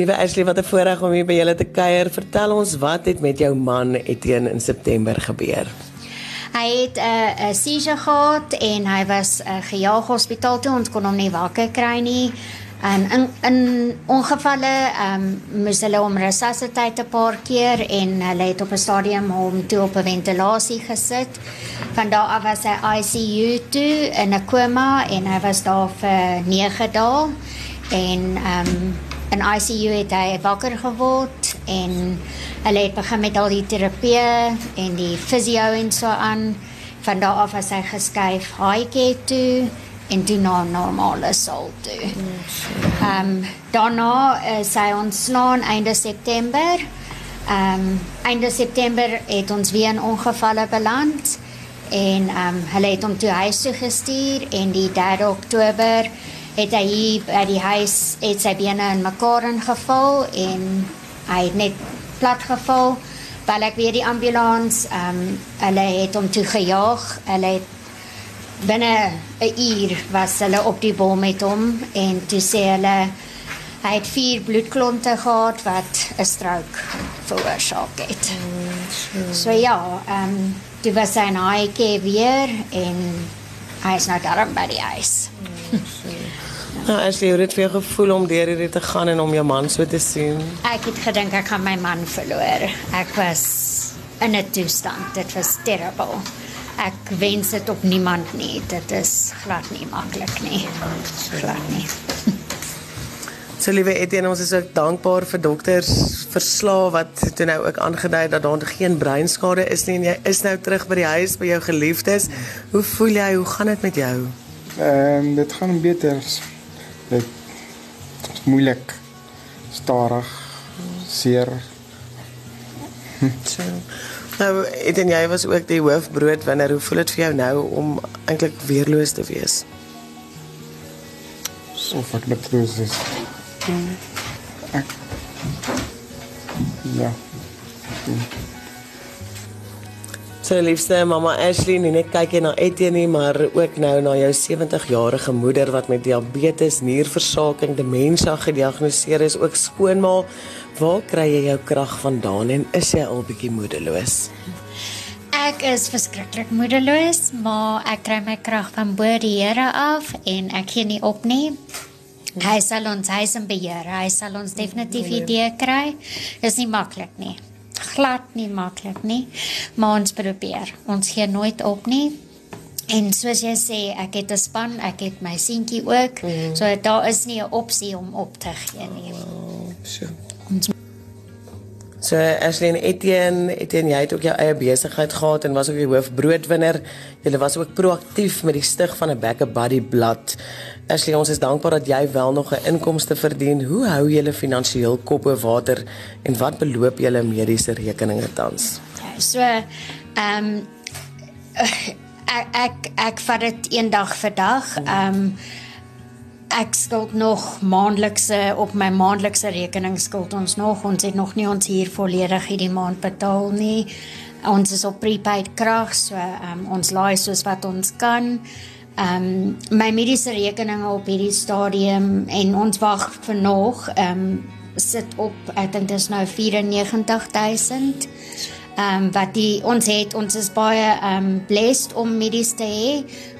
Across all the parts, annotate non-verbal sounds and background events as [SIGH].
Liewe Ashley, wat 'n voorreg om hier by julle te kuier. Vertel ons wat het met jou man Etienne in September gebeur? Hy het 'n uh, 'n seizure gehad en hy was uh, gejaag hospitaal toe. Ons kon hom nie wakker kry nie. En in in ongevalle ehm um, moes hulle hom resusciteer 'n paar keer en hulle het op 'n stadium hom toe op 'n ventilasie gesit. Van daar af was hy ICU toe in 'n koma en hy was daar vir 9 dae en ehm um, in ICU het hy wakker geword en hulle het begin met al die terapie en die fisio en so aan. Van daar af was hy geskuif Haitjie toe en toe na normale sal toe. Ehm um, daarna is hy ontslaan einde September. Ehm um, einde September het ons weer in ongevalle beland en ehm um, hulle het hom toe huis toe gestuur en die 3 Oktober het hy hier by die huis het sy bene in mekaar ingeval en hy het net plat geval. Bel ek weer die ambulans. Ehm um, hulle het hom toe gejaag. Hulle het binne 'n uur was hulle op die bom met hom en toe sê hulle hy het vier bloedklonte gehad wat 'n strook veroorsaak het. Mm, so ja, ehm um, dit was sy naaikie weer en hy is nou daar by die huis. Mm, Nou, as jy het vir gevoel om deur hierdie te gaan en om jou man so te sien. Ek het gedink ek gaan my man verloor. Ek was in 'n toestand. Dit was terrible. Ek wens dit op niemand nie. Dit is glad nie maklik nie. Glad nie. [LAUGHS] So liewe Etienne, ons is ook dankbaar vir dokters verslae wat toe nou ook aangedui dat daar geen breinskade is nie en jy is nou terug by die huis by jou geliefdes. Hoe voel jy? Hoe gaan dit met jou? Ehm um, dit gaan beter dit is moeilik stadig seer. So nou het en jy was ook die hoofbroodwinner hoe voel dit vir jou nou om eintlik weerloos te wees? So wat met loos is. Ek ja So liefste mamma Ashley, nie net kyk jy na Etienne nie, maar ook nou na jou 70-jarige moeder wat met diabetes, nierversaking, demensie gediagnoseer is, ook skoonma. Waar kry jy jou krag vandaan en is jy al bietjie moedeloos? Ek is verskriklik moedeloos, maar ek kry my krag van bo die Here af en ek gee nie op nie. Hy sal ons huis en beheer. Hy sal ons definitief idee kry. Dis nie maklik nie glad nie maklik nie, maar ons probeer. Ons gee nooit op nie. En soos jy sê, ek het 'n span, ek het my seentjie ook. Mm. So daar is nie 'n opsie om op te gee nie. Oh, so. So Ashley en Etienne, Etienne, jy het ook jou eie besigheid gehad en was ook die hoofbroodwinner. Jy was ook proaktief met die stig van 'n Back a Buddy blad. Ashley, ons is dankbaar dat jy wel nog 'n inkomste verdien. Hoe hou jy julle finansiëel kop oor water en wat beloop julle mediese rekeninge tans? Ja, so ehm um, [LAUGHS] ek ek ek vat dit een dag vir dag. Ehm um, ek skuld nog maandelikse op my maandelikse rekening skuld ons nog. Ons het nog nie ons hier volledig hierdie maand betaal nie. Ons is op prepaid krag, so um, ons laai soos wat ons kan. Ehm um, my mediese rekeninge op hierdie stadium en ons wag vir nog ehm um, sit op ek dink dit is nou 94000. Ehm um, wat die ons het ons is baie ehm um, blessed om medies te hê,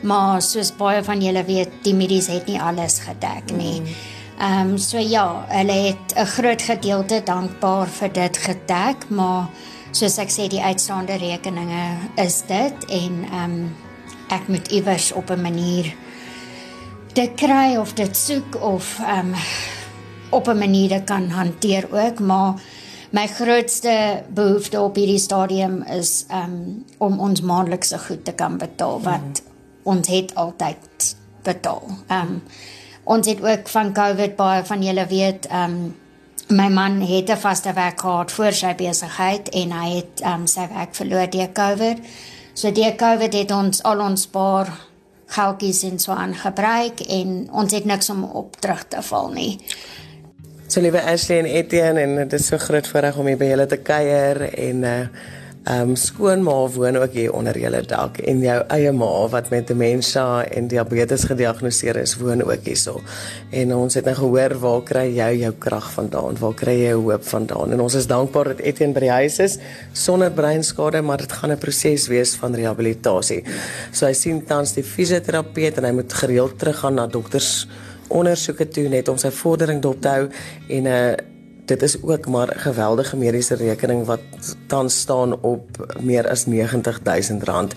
maar soos baie van julle weet, die medies het nie alles gedek nie. Mm. Ehm um, so ja, hulle het 'n groot gedeelte dankbaar vir dit gedek, maar soos ek sê die uitstaande rekeninge is dit en ehm um, ek moet iewers op 'n manier dit kry of dit soek of ehm um, op 'n manier dit kan hanteer ook maar my grootste behoefte op hierdie stadium is um, om ons maandelikse goed te kan betaal wat mm. ons het altyd betaal. Um ons het ook van COVID baie van julle weet um my man het 'n vaste werk gehad voor sy besigheid en hy het um sy werk verloor deur COVID. So die COVID het ons al ons paar geldjies en so aangebruik en ons het niks om op terug te val nie. So liewe Ashley en Etienne en dit is so groot voorreg om hier by julle te kuier en uh um, skoonma woon ook hier onder julle dak en jou eie ma wat met demensie en diabetes gediagnoseer is, woon ook hierso. En ons het nou gehoor waar kry jy jou krag vandaan? Waar kry jy hoop vandaan? En ons is dankbaar dat Etienne by die huis is sonder breinskade, maar dit gaan 'n proses wees van rehabilitasie. So hy sien tans die fisioterapeut en hy moet gereeld teruggaan na dokters ondersoeke toe net om sy vordering dop te hou en 'n uh, dit is ook maar 'n geweldige mediese rekening wat tans staan op meer as R90000.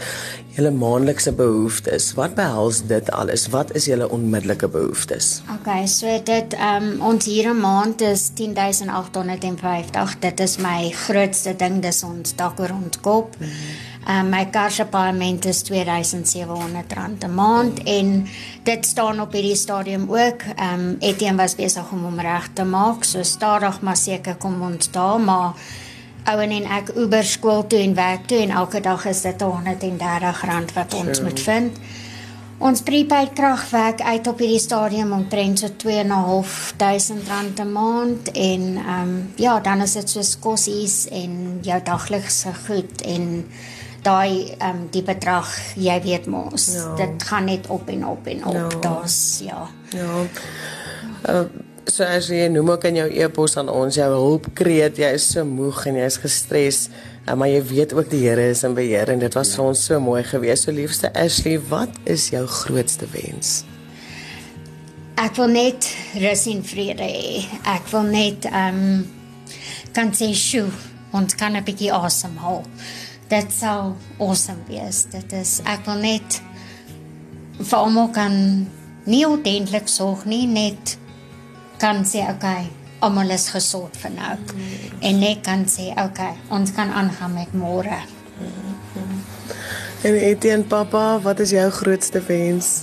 Julle maandelikse behoeftes, wat behels dit alles? Wat is julle onmiddellike behoeftes? Okay, so dit ehm um, ons hier 'n maand is 10850. Dit is my grootste ding, dis ons dak oor ons kop. Mm -hmm. Um, my karspaaiement is R2700 'n maand en dit staan op hierdie stadium ook. Ehm um, Etienne was besig om hom reg te maak, so stadig maar seker kom ons daar, maar ouen en ek Uber skool toe en werk toe en elke dag is dit R130 wat ons sure. moet vind. Ons prepaid krag werk uit op hierdie stadium omtrent so 2.500 'n maand en ehm um, ja, dan is dit so skossies en jou daglikse goed en daai ehm um, die bedrag, jy weet mos, ja. dit gaan net op en op en op. Ja. Daar's ja. Ja. Uh, so as jy noem ook in jou e-pos aan ons jou hulpkreet, jy is so moeg en jy is gestres, uh, maar jy weet ook die Here is in beheer en dit was ja. vir ons so mooi gewees. So liefste Ashley, wat is jou grootste wens? Ek wil net rus en vrede hê. Ek wil net ehm um, kan sê sjoe, ons kan 'n bietjie asemhaal. Awesome dit sou awesome wees. Dit is ek wil net vir almal kan nie ordentlik sorg nie, net kan sê okay, almal is gesond vir nou. Mm. En net kan sê okay, ons kan aangaan met môre. Mm. En Etienne papa, wat is jou grootste wens?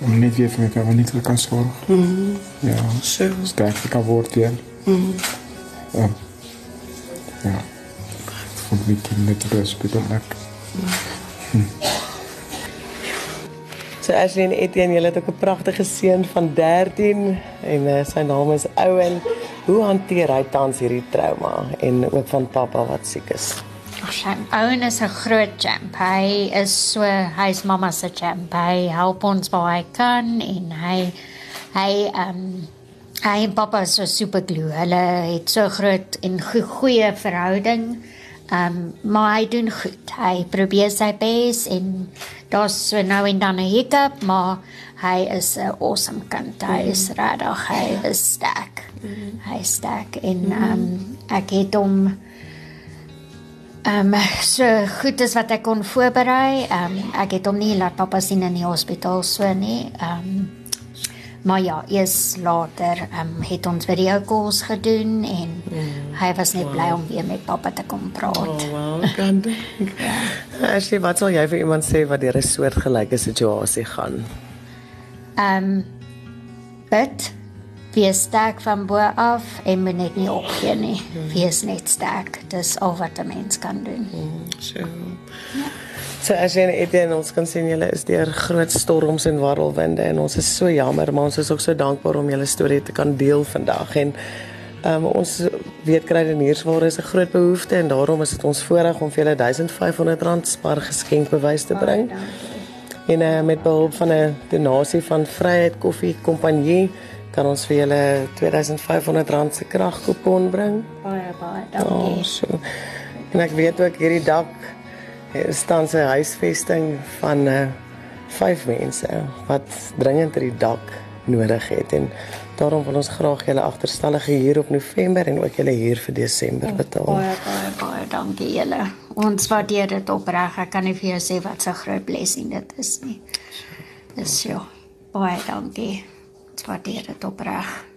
Om net weer vir my kan nie te kan sorg. Mm. Ja, so sterk kan word hier. Mm. Ja. Ja van die kinderen te bespelen. Hm. So Ashley en Etienne, julle het ook 'n pragtige seun van 13 en uh, sy naam is Owen. Hoe hanteer hy tans hierdie trauma en ook van pappa wat siek is? Ag, sy Owen is 'n groot champ. Hy is so hy's mamma se champ. Hy help ons waar hy kan en hy hy ehm um, hy en pappa is so super glue. Hulle het so groot en goeie verhouding. Ehm um, maar hy doen goed. Hy probeer sy bes en daar's so nou en dan 'n hiccup, maar hy is 'n awesome kind. Hy mm. is regtig, hy is sterk. Mm. Hy is sterk en ehm um, ek het hom ehm um, so goed as wat ek kon voorberei. Ehm um, ek het hom nie laat pappa sien in die hospitaal so nie. Ehm um, Maar ja, eers later um, het ons video calls gedoen en mm. hy was net wow. bly om weer met pappa te kom praat. Oh, wow, kan dink. [LAUGHS] ja. Ashley, wat sal jy vir iemand sê wat deur 'n soortgelyke situasie gaan? Ehm um, bid wees sterk van bo af en moet net nie opgee nie. Wees net sterk. Dis al wat 'n mens kan doen. Mm, so. Ja. So as jy net en ons kan sien julle is deur groot storms en warrelwinde en ons is so jammer maar ons is ook so dankbaar om julle storie te kan deel vandag en um, ons weet krydeniers waar is 'n groot behoefte en daarom is dit ons voorreg om vir julle R1500 spar geskenkbewys te bring. En uh, met behulp van 'n donasie van Vryheid Koffie Kompanjie kan ons vir julle R2500 se kragkupon bring. Baie baie dankie. Oh, so. En ek weet ook hierdie dak staan 'n huisvesting van uh, vyf mense wat dringend die dak nodig het en daarom wil ons graag julle agterstallige huur op November en ook julle huur vir Desember betaal. Baie baie baie dankie julle. Ons waardeer dit opreg. Ek kan nie vir jou sê wat 'n groot blessing dit is nie. Dis so. Baie dankie. Ons waardeer dit opreg.